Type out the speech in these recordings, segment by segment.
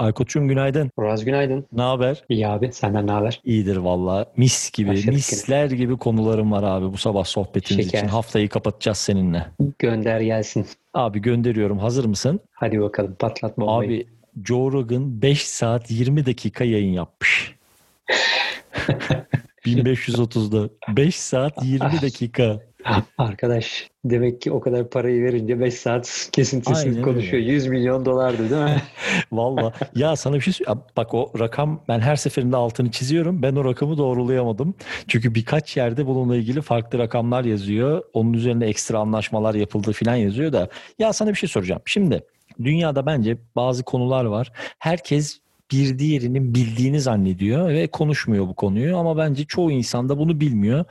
Aykut'cum günaydın. Uraz günaydın. Ne haber? İyi abi senden ne haber? İyidir valla. Mis gibi, Başladık misler gibi konularım var abi bu sabah sohbetimiz Şeker. için. Haftayı kapatacağız seninle. Gönder gelsin. Abi gönderiyorum. Hazır mısın? Hadi bakalım patlatma bombayı. Abi Joe Rogan 5 saat 20 dakika yayın yapmış. 1530'da 5 saat 20 dakika. Arkadaş demek ki o kadar parayı verince 5 saat kesintisiz Aynen konuşuyor. 100 milyon dolardı değil mi? Valla ya sana bir şey söyleyeyim. Bak o rakam ben her seferinde altını çiziyorum. Ben o rakamı doğrulayamadım. Çünkü birkaç yerde bununla ilgili farklı rakamlar yazıyor. Onun üzerine ekstra anlaşmalar yapıldı falan yazıyor da. Ya sana bir şey soracağım. Şimdi dünyada bence bazı konular var. Herkes bir diğerinin bildiğini zannediyor ve konuşmuyor bu konuyu ama bence çoğu insan da bunu bilmiyor.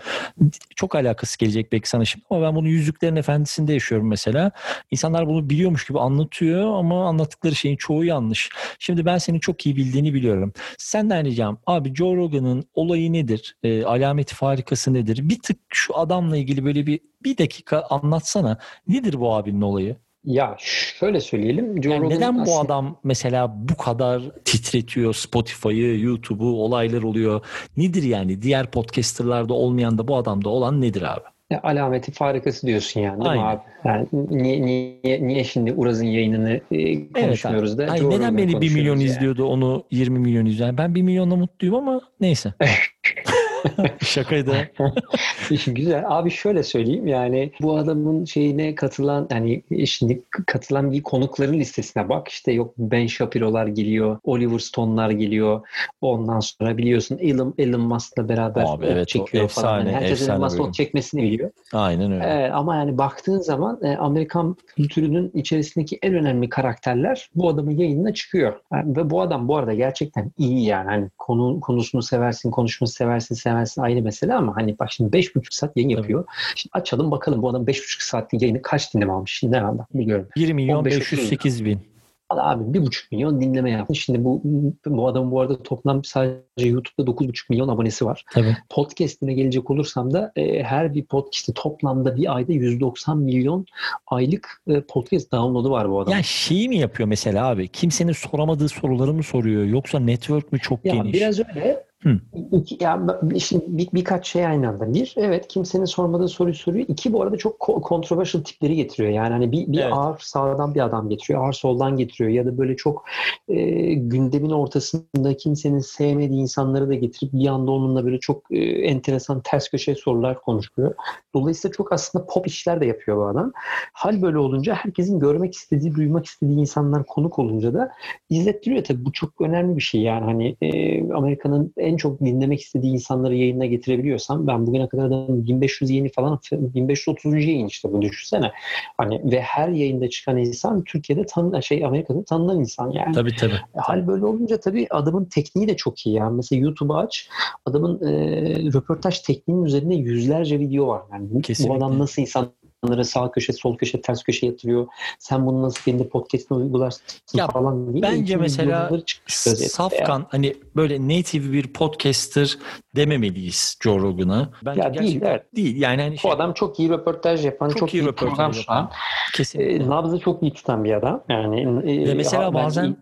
Çok alakası gelecek belki sana şimdi ama ben bunu Yüzüklerin Efendisi'nde yaşıyorum mesela. İnsanlar bunu biliyormuş gibi anlatıyor ama anlattıkları şeyin çoğu yanlış. Şimdi ben senin çok iyi bildiğini biliyorum. Senden ricam abi Joe Rogan'ın olayı nedir? E, alameti farikası nedir? Bir tık şu adamla ilgili böyle bir bir dakika anlatsana. Nedir bu abinin olayı? Ya şöyle söyleyelim. Joe Yani neden bu aslında- adam mesela bu kadar titretiyor Spotify'ı, YouTube'u, olaylar oluyor? Nedir yani? Diğer podcasterlarda olmayan da bu adamda olan nedir abi? Ya, alameti farikası diyorsun yani değil mi Aynen. abi? Yani niye, niye, niye şimdi Uraz'ın yayınını e, konuşmuyoruz da? Ay Joe neden beni 1 milyon yani? izliyordu onu 20 milyon izliyor? Ben 1 milyonla mutluyum ama neyse. Şakaydı. Güzel. Abi şöyle söyleyeyim yani bu adamın şeyine katılan hani şimdi katılan bir konukların listesine bak işte yok Ben Shapiro'lar geliyor, Oliver Stone'lar geliyor. Ondan sonra biliyorsun Elon, Elon Musk'la beraber Abi evet, çekiyor efsane, falan. Yani herkes efsane Elon Musk'la çekmesini biliyor. Aynen öyle. Evet, ama yani baktığın zaman e, Amerikan kültürünün içerisindeki en önemli karakterler bu adamın yayınına çıkıyor. Yani ve bu adam bu arada gerçekten iyi yani. Hani konu konusunu seversin, konuşmasını seversin, seversin ayrı mesele ama hani bak şimdi 5,5 saat yayın yapıyor. Şimdi açalım bakalım bu adam 5,5 saatlik yayını kaç dinleme almış? Şimdi hemen bak biliyorum. 1 milyon 15 508 bin. Valla abi 1,5 milyon dinleme yaptı. Şimdi bu bu adamın bu arada toplam sadece YouTube'da 9,5 milyon abonesi var. Tabii. Podcast'ine gelecek olursam da e, her bir podcast'i toplamda bir ayda 190 milyon aylık e, podcast download'u var bu adamın. Ya şeyi mi yapıyor mesela abi? Kimsenin soramadığı soruları mı soruyor? Yoksa network mü çok Ya geniş? biraz öyle. Hı. İki, ya, şimdi bir, birkaç şey aynı anda. Bir, evet kimsenin sormadığı soruyu soruyor. İki, bu arada çok controversial tipleri getiriyor. Yani hani bir, bir Evet. ağır sağdan bir adam getiriyor, ağır soldan getiriyor. Ya da böyle çok e, gündemin ortasında kimsenin sevmediği insanları da getirip bir anda onunla böyle çok e, enteresan ters köşe sorular konuşuyor. Dolayısıyla çok aslında pop işler de yapıyor bu adam. Hal böyle olunca herkesin görmek istediği, duymak istediği insanlar konuk olunca da izlettiriyor tabii. Bu çok önemli bir şey yani hani e, Amerika'nın en çok dinlemek istediği insanları yayına getirebiliyorsam ben bugüne kadar da 1500 yayını falan 1530. yayın işte bu düşünsene. Hani ve her yayında çıkan insan Türkiye'de tanınan şey Amerika'da tanınan insan yani. Tabii tabii. E, Hal böyle olunca tabii adamın tekniği de çok iyi yani. Mesela YouTube'u aç. Adamın e, röportaj tekniğinin üzerinde yüzlerce video var. Yani bu- Kesinlikle. bu adam nasıl insanları sağ köşe, sol köşe, ters köşe yatırıyor. Sen bunu nasıl kendi podcast'ine uygularsın Ya, falan diye. bence mesela vaziyette yani. Safkan hani böyle native bir podcaster dememeliyiz Joe Rogan'a. Bence Ya değil, evet. değil. Yani hani Bu şey, adam çok iyi röportaj yapan, Çok çok, iyi iyi, röportaj yapan. kesinlikle. e, nabzı çok iyi tutan bir adam. Yani e, Ve mesela ben bazen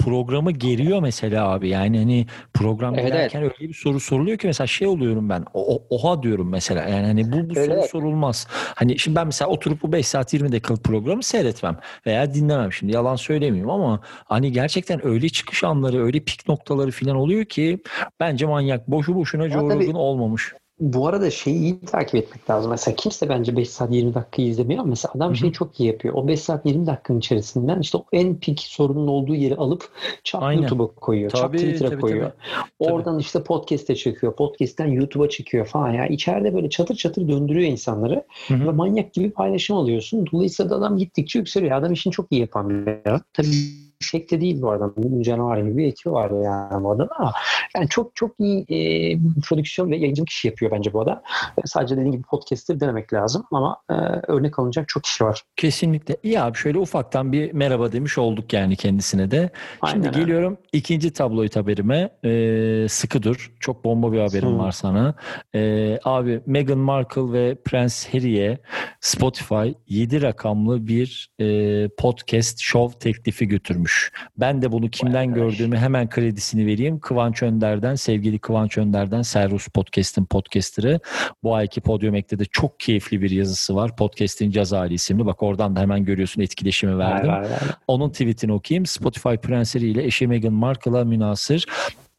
programı geriyor mesela abi. Yani hani program Evet, giderken öyle bir soru soruluyor ki mesela şey oluyorum ben. O, oha diyorum mesela. Yani hani bu, bu Evet, soru evet. sorulmaz. Hani şimdi ben mesela oturup bu 5 saat 20 dakikalık programı seyretmem veya dinlemem şimdi yalan söylemiyorum ama hani gerçekten öyle çıkış anları öyle pik noktaları falan oluyor ki bence manyak. Boşu boşuna Joe olmamış. Bu arada şeyi iyi takip etmek lazım. Mesela kimse bence 5 saat 20 dakika izlemiyor ama mesela adam şeyi çok iyi yapıyor. O 5 saat 20 dakikanın içerisinden işte o en pik sorunun olduğu yeri alıp çap Aynen. YouTube'a koyuyor. Tabii, Twitter'a tabii, koyuyor. tabii. Oradan işte podcast'e çıkıyor. Podcast'ten YouTube'a çıkıyor falan ya. İçeride böyle çatır çatır döndürüyor insanları. Hı hı. Ve manyak gibi paylaşım alıyorsun. Dolayısıyla da adam gittikçe yükseliyor. Adam işini çok iyi yapan bir adam. Tabii de değil bu adam. Canavar gibi bir ekibi var yani bu adam ama yani çok çok iyi e, prodüksiyon ve yayıncılık işi yapıyor bence bu adam. E, sadece dediğim gibi podcast'ı denemek lazım ama e, örnek alınacak çok kişi var. Kesinlikle. İyi abi şöyle ufaktan bir merhaba demiş olduk yani kendisine de. Şimdi Aynen öyle. geliyorum ikinci tabloid haberime. Ee, sıkı dur. Çok bomba bir haberim Hı. var sana. Ee, abi Meghan Markle ve Prens Harry'e Spotify 7 rakamlı bir e, podcast show teklifi götürmüş. Ben de bunu kimden Vay arkadaş. gördüğümü hemen kredisini vereyim. Kıvanç Önder'den, sevgili Kıvanç Önder'den Servus Podcast'ın podcaster'ı. Bu ayki Podium Ek'te de çok keyifli bir yazısı var. Podcast'in Cazali isimli. Bak oradan da hemen görüyorsun etkileşimi verdim. Var, var, var. Onun tweetini okuyayım. Spotify prenseri ile eşi Meghan Markle'a münasır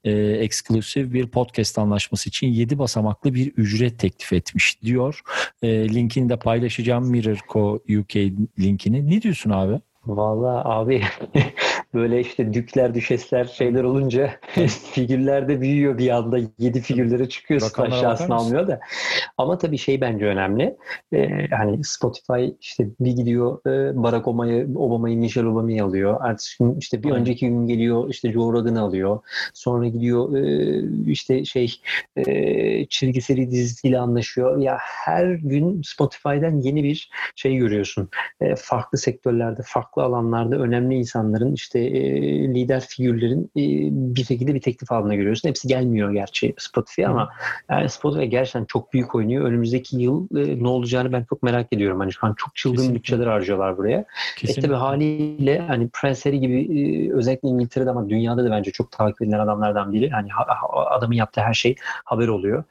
e, eksklusif bir podcast anlaşması için 7 basamaklı bir ücret teklif etmiş diyor. E, linkini de paylaşacağım Mirror.co UK linkini. Ne diyorsun abi? Vallahi abi böyle işte dükler, düşesler şeyler olunca figürler de büyüyor bir anda. Yedi figürlere çıkıyorsun mısın? almıyor da. Ama tabii şey bence önemli. Ee, hani Spotify işte bir gidiyor e, Barack Obama'yı, Obama'yı Michelle Obama'yı alıyor. Gün işte bir Aynen. önceki gün geliyor işte Joe Rogan'ı alıyor. Sonra gidiyor e, işte şey e, çizgiseli dizisiyle anlaşıyor. Ya her gün Spotify'dan yeni bir şey görüyorsun. Farklı sektörlerde, farklı alanlarda önemli insanların işte lider figürlerin bir şekilde bir teklif aldığını görüyorsun. Hepsi gelmiyor gerçi Spotify ama yani Spotify gerçekten çok büyük oynuyor. Önümüzdeki yıl ne olacağını ben çok merak ediyorum. Hani şu an çok çılgın Kesinlikle. bütçeler harcıyorlar buraya. E Kesinlikle. tabii haliyle hani Prince Harry gibi özellikle İngiltere'de ama dünyada da bence çok takip edilen adamlardan biri. Hani ha- ha- adamın yaptığı her şey haber oluyor.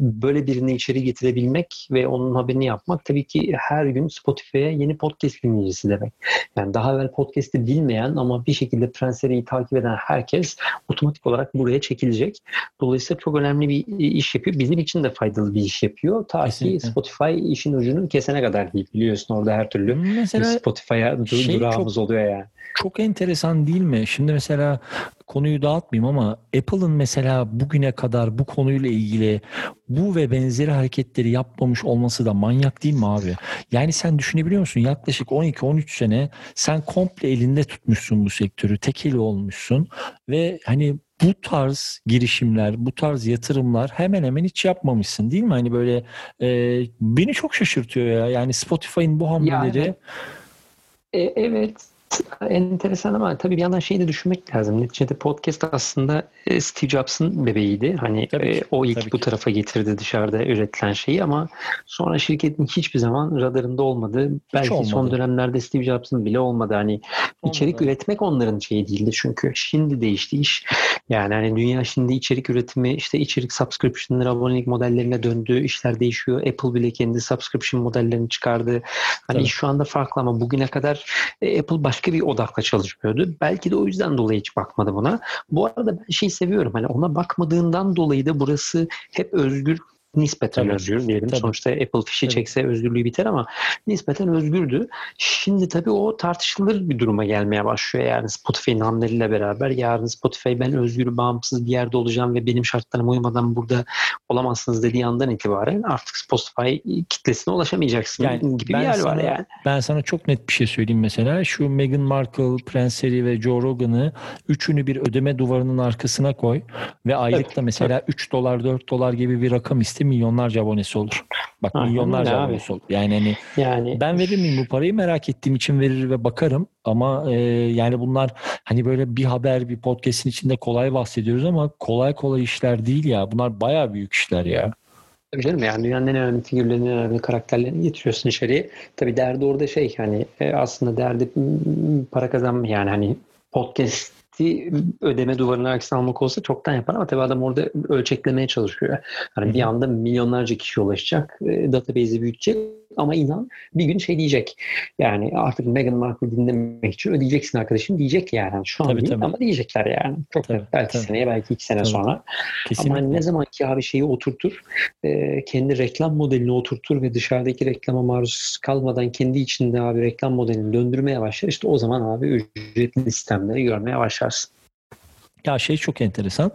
Böyle birini içeri getirebilmek ve onun haberini yapmak tabii ki her gün Spotify'a yeni podcast dinleyicisi demek. Yani daha evvel podcast'i bilmeyen ama bir şekilde Prince Harry'i takip eden herkes otomatik olarak buraya çekilecek. Dolayısıyla çok önemli bir iş yapıyor. Bizim için de faydalı bir iş yapıyor. Ta Kesinlikle. ki Spotify işin ucunu kesene kadar değil. Biliyorsun orada her türlü Mesela Spotify'a du- şey durağımız oluyor yani. çok enteresan değil mi? Şimdi mesela konuyu dağıtmayayım ama Apple'ın mesela bugüne kadar bu konuyla ilgili bu ve benzeri hareketleri yapmamış olması da manyak değil mi abi? Yani sen düşünebiliyor musun? Yaklaşık 12-13 sene sen komple elinde tutmuşsun bu sektörü. Tekeli olmuşsun ve hani bu tarz girişimler, bu tarz yatırımlar hemen hemen hiç yapmamışsın değil mi? Hani böyle e, beni çok şaşırtıyor ya. Yani Spotify'ın bu hamleleri evet. E, evet. Enteresan ama tabii bir yandan şeyi de düşünmek lazım. Neticede podcast aslında e, Steve Jobs'ın bebeğiydi. Hani e, o ilk tabii bu ki. tarafa getirdi dışarıda üretilen şeyi ama sonra şirketin hiçbir zaman radarında olmadı. Belki olmadı. son dönemlerde Steve Jobs'ın bile olmadı. Hani içerik Olmadı. üretmek onların şeyi değildi çünkü. Şimdi değişti iş. Yani hani dünya şimdi içerik üretimi, işte içerik subscription'ları, abonelik modellerine döndü. İşler değişiyor. Apple bile kendi subscription modellerini çıkardı. Hani Tabii. şu anda farklı ama bugüne kadar e, Apple başka bir odakla çalışmıyordu. Belki de o yüzden dolayı hiç bakmadı buna. Bu arada ben şey seviyorum. Hani ona bakmadığından dolayı da burası hep özgür nispeten Tabii. özgür diyelim. Tabii. Sonuçta Apple fişi Tabii. çekse özgürlüğü biter ama nispeten özgürdü. Şimdi tabii o tartışılır bir duruma gelmeye başlıyor. Yani Spotify'ın hamleleriyle beraber yarın Spotify ben özgür, bağımsız bir yerde olacağım ve benim şartlarıma uymadan burada olamazsınız dediği andan itibaren artık Spotify kitlesine ulaşamayacaksın Yani gibi bir yer var sana- yani. Ben sana çok net bir şey söyleyeyim mesela. Şu Meghan Markle, Prince Harry ve Joe Rogan'ı üçünü bir ödeme duvarının arkasına koy ve aylıkta mesela 3 dolar 4 dolar gibi bir rakam iste milyonlarca abonesi olur. Bak Aynen milyonlarca abi. abonesi olur. Yani hani Yani ben verir miyim bu parayı merak ettiğim için verir ve bakarım ama e, yani bunlar hani böyle bir haber bir podcast'in içinde kolay bahsediyoruz ama kolay kolay işler değil ya. Bunlar bayağı büyük işler ya. Tabii canım yani dünyanın en önemli figürlerini, en önemli karakterlerini getiriyorsun içeriye. Tabii derdi orada şey hani e, aslında derdi para kazanma yani hani podcast'i ödeme duvarına arkasına almak olsa çoktan yapar ama tabii adam orada ölçeklemeye çalışıyor. Hani bir anda milyonlarca kişi ulaşacak, e, database'i büyütecek. Ama inan bir gün şey diyecek. Yani artık Meghan Markle dinlemek için ödeyeceksin arkadaşım diyecek yani. Şu an Tabii, değil tabii. ama diyecekler yani. Çok Tabii, belki tabii. seneye belki iki sene Tabii. sonra. Kesinlikle. Ama ne zaman ki abi şeyi oturtur, e, kendi reklam modelini oturtur ve dışarıdaki reklama maruz kalmadan kendi içinde abi reklam modelini döndürmeye başlar. İşte o zaman abi ücretli sistemleri görmeye başlarsın. Ya şey çok enteresan.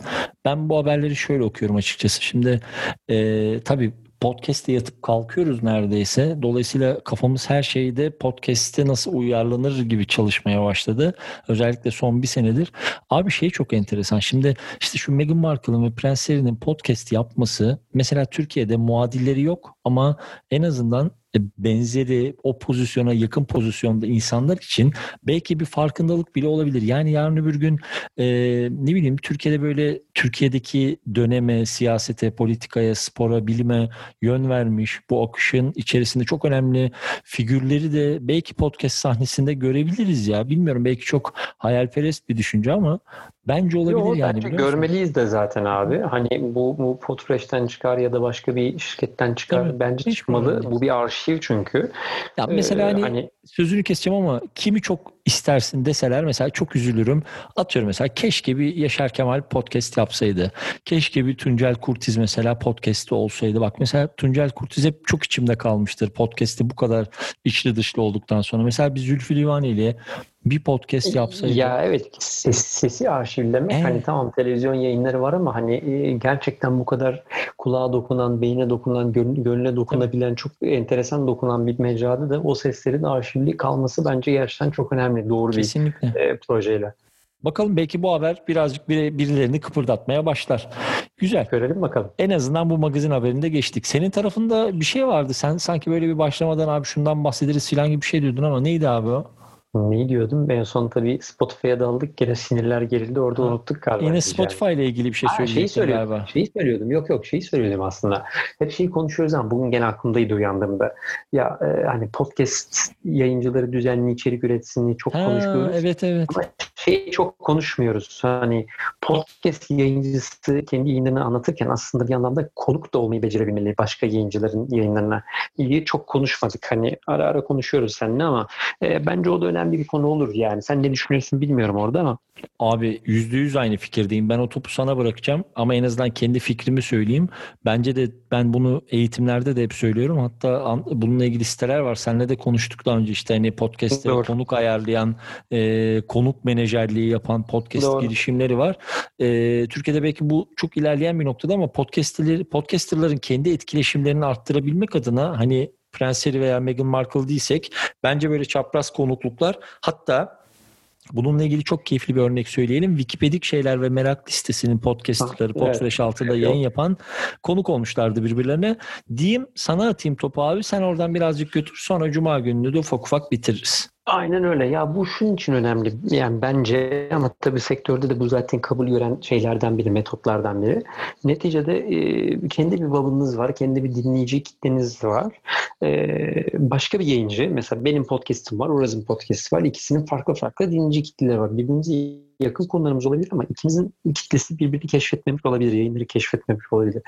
Ben bu haberleri şöyle okuyorum açıkçası. Şimdi e, tabii podcast'te yatıp kalkıyoruz neredeyse. Dolayısıyla kafamız her şeyde podcast'te nasıl uyarlanır gibi çalışmaya başladı. Özellikle son bir senedir. Abi şey çok enteresan. Şimdi işte şu Meghan Markle'ın ve Prens Harry'nin podcast yapması mesela Türkiye'de muadilleri yok ama en azından benzeri o pozisyona yakın pozisyonda insanlar için belki bir farkındalık bile olabilir. Yani yarın öbür gün e, ne bileyim Türkiye'de böyle Türkiye'deki döneme, siyasete, politikaya, spora, bilime yön vermiş bu akışın içerisinde çok önemli figürleri de belki podcast sahnesinde görebiliriz ya. Bilmiyorum belki çok hayalperest bir düşünce ama bence olabilir Yo, yani. bence musun? görmeliyiz de zaten abi. Hani bu, bu Podfresh'ten çıkar ya da başka bir şirketten çıkar. Tabii, Bence çıkmalı. Bu bir arşiv çünkü. Ya mesela Ee, hani, hani sözünü keseceğim ama kimi çok istersin deseler mesela çok üzülürüm. Atıyorum mesela keşke bir Yaşar Kemal podcast yapsaydı. Keşke bir Tuncel Kurtiz mesela podcast'te olsaydı. Bak mesela Tuncel Kurtiz hep çok içimde kalmıştır podcast'i bu kadar içli dışlı olduktan sonra. Mesela biz Zülfü Livaneli ile bir podcast yapsaydı. Ya evet ses, sesi arşivlemek Evet. hani tamam televizyon yayınları var ama hani e, gerçekten bu kadar kulağa dokunan, beyine dokunan, gön- gönlüne dokunabilen çok enteresan dokunan bir mecrada da o seslerin arşivli kalması bence gerçekten çok önemli. Doğru bir Kesinlikle. e, projeyle. Bakalım belki bu haber birazcık bir- birilerini kıpırdatmaya başlar. Güzel. Görelim bakalım. En azından bu magazin haberinde geçtik. Senin tarafında bir şey vardı. Sen sanki böyle bir başlamadan abi şundan bahsederiz filan gibi bir şey diyordun ama neydi abi o? Neyi diyordum? En son tabii Spotify'a daldık. Gene sinirler gerildi. Orada Ha. unuttuk galiba. Yine. Spotify ile ilgili bir şey söylüyordum. galiba. Şeyi söylüyordum. Yok yok şeyi söylüyordum aslında. Hep şeyi konuşuyoruz ama bugün gene aklımdaydı uyandığımda. Ya e, hani podcast yayıncıları düzenli içerik üretsin çok Ha, konuşuyoruz. evet evet. Ama şeyi çok konuşmuyoruz. Hani podcast yayıncısı kendi yayınlarını anlatırken aslında bir anlamda konuk da olmayı becerebilmeli başka yayıncıların yayınlarına. İyi çok konuşmadık. Hani ara ara konuşuyoruz seninle ama e, bence o da önemli bir konu olur yani. Sen ne düşünüyorsun bilmiyorum orada ama. Abi yüzde yüz aynı fikirdeyim. Ben o topu sana bırakacağım ama en azından kendi fikrimi söyleyeyim. Bence de ben bunu eğitimlerde de hep söylüyorum. Hatta bununla ilgili siteler var. Seninle de konuştuk daha önce işte hani podcast'te konuk ayarlayan, e, konuk menajerliği yapan podcast Doğru. girişimleri var. E, Türkiye'de belki bu çok ilerleyen bir noktada ama podcast'leri, podcasterların kendi etkileşimlerini arttırabilmek adına hani Prens Harry veya Meghan Markle değilsek bence böyle çapraz konukluklar hatta Bununla ilgili çok keyifli bir örnek söyleyelim. Wikipedik Şeyler ve Merak Listesi'nin podcastları Ha, evet. Podfresh altında yayın yapan konuk olmuşlardı birbirlerine. Diyeyim sana atayım topu abi sen oradan birazcık götür sonra Cuma gününü de ufak ufak bitiririz. Aynen öyle. Ya bu şunun için önemli. Yani bence ama tabii sektörde de bu zaten kabul gören şeylerden biri, metotlardan biri. Neticede e, kendi bir babınız var, kendi bir dinleyici kitleniz var. E, başka bir yayıncı, mesela benim podcast'im var, Uraz'ın podcast'i var. İkisinin farklı farklı dinleyici kitleleri var. Birbirimize yakın konularımız olabilir ama ikimizin kitlesi birbirini keşfetmemiş olabilir, yayınları keşfetmemiş olabilir.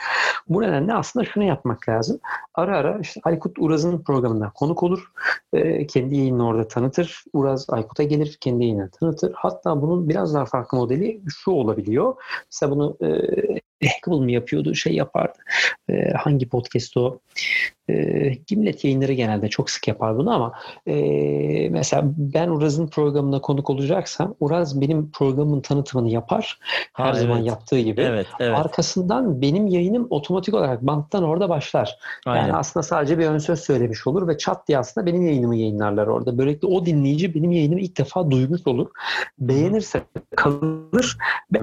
Bu nedenle aslında şunu yapmak lazım. Ara ara işte Aykut Uraz'ın programına konuk olur. E, kendi yayınını orada tanıtır. Uraz Aykut'a gelir, kendi yayınını tanıtır. Hatta bunun biraz daha farklı modeli şu olabiliyor. Mesela bunu e, Hackable mı yapıyordu, şey yapardı. E, hangi podcast o? E, Gimlet yayınları genelde çok sık yapar bunu ama e, mesela ben Uraz'ın programına konuk olacaksam Uraz benim programın tanıtımını yapar. Her Ha, zaman evet. yaptığı gibi. Evet, evet. Arkasından benim yayınım otomatik olarak banttan orada başlar. Aynen. Yani aslında sadece bir ön söz söylemiş olur ve çat diye aslında benim yayınımı yayınlarlar orada. Böylelikle o dinleyici benim yayınımı ilk defa duymuş olur. Beğenirse kalır.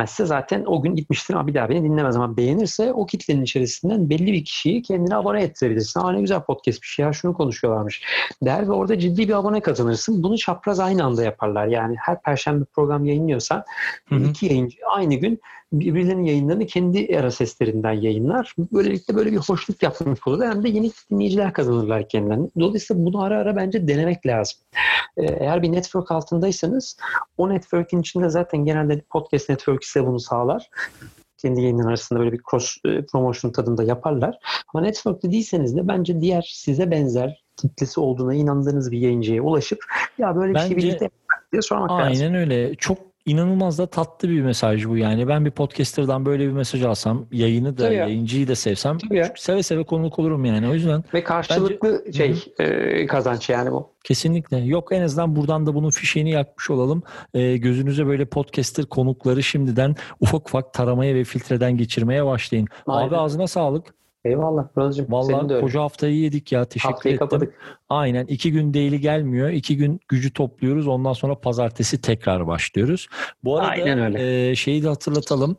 Beğenmezse zaten o gün gitmiştir ama bir daha beni dinlemez ama beğenirse o kitlenin içerisinden belli bir kişiyi kendine abone ettirebilirsin. Aa ne güzel podcastmiş ya şunu konuşuyorlarmış der ve orada ciddi bir abone kazanırsın. Bunu çapraz aynı anda yaparlar. Yani her perşembe program yayınlıyorsan Hı hı. iki yayıncı aynı gün birbirlerinin yayınlarını kendi ara seslerinden yayınlar. Böylelikle böyle bir hoşluk yapmış olur. Hem de yeni dinleyiciler kazanırlar kendilerine. Dolayısıyla bunu ara ara bence denemek lazım. Ee, Eğer bir network altındaysanız o network'in içinde zaten genelde podcast network size bunu sağlar. Kendi yayınların arasında böyle bir cross e, promotion tadında yaparlar. Ama network'te değilseniz de bence diğer size benzer kitlesi olduğuna inandığınız bir yayıncıya ulaşıp ya böyle bir şey Bence- birlikte diye sormak lazım. Aynen öyle. Çok inanılmaz da tatlı bir mesaj bu yani. Ben bir podcaster'dan böyle bir mesaj alsam, yayını da, Tabii ya. yayıncıyı da sevsem Tabii ya. seve seve konuk olurum yani. O yüzden Ve karşılıklı şey e, kazanç yani bu. Kesinlikle. Yok en azından buradan da bunun fişeğini yakmış olalım. Ee, gözünüze böyle podcaster konukları şimdiden ufak ufak taramaya ve filtreden geçirmeye başlayın. Aynen. Abi ağzına sağlık. Eyvallah Murat'cığım. Senin de Vallahi öyle. koca haftayı yedik ya. Teşekkür Haftayı ettim. kapadık. Aynen. iki gün daily gelmiyor. İki gün gücü topluyoruz. Ondan sonra pazartesi tekrar başlıyoruz. Bu arada Aynen öyle. e, şeyi de hatırlatalım.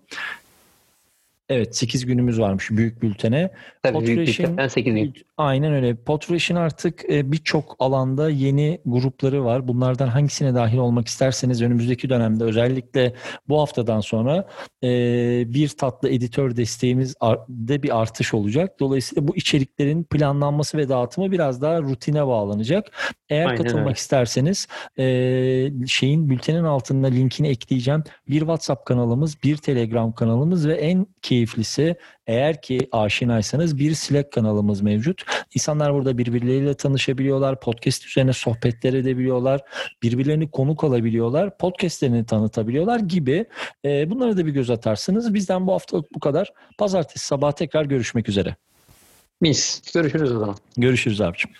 Evet 8 günümüz varmış büyük bültene. Tabii büyük Podfresh'in- bir 8 gün. Aynen öyle. Podfresh'in artık e, birçok alanda yeni grupları var. Bunlardan hangisine dahil olmak isterseniz önümüzdeki dönemde özellikle bu haftadan sonra e, bir tatlı editör desteğimiz de bir artış olacak. Dolayısıyla bu içeriklerin planlanması ve dağıtımı biraz daha rutine bağlanacak. Eğer Aynen katılmak öyle. isterseniz e, şeyin bültenin altında linkini ekleyeceğim. Bir WhatsApp kanalımız, bir Telegram kanalımız ve en keyiflisi eğer ki aşinaysanız bir Slack kanalımız mevcut. İnsanlar burada birbirleriyle tanışabiliyorlar, podcast üzerine sohbetler edebiliyorlar, birbirlerini konuk alabiliyorlar, podcastlerini tanıtabiliyorlar gibi. Ee, bunlara da bir göz atarsınız. Bizden bu haftalık bu kadar. Pazartesi sabah tekrar görüşmek üzere. Mis. Görüşürüz o zaman. Görüşürüz abicim.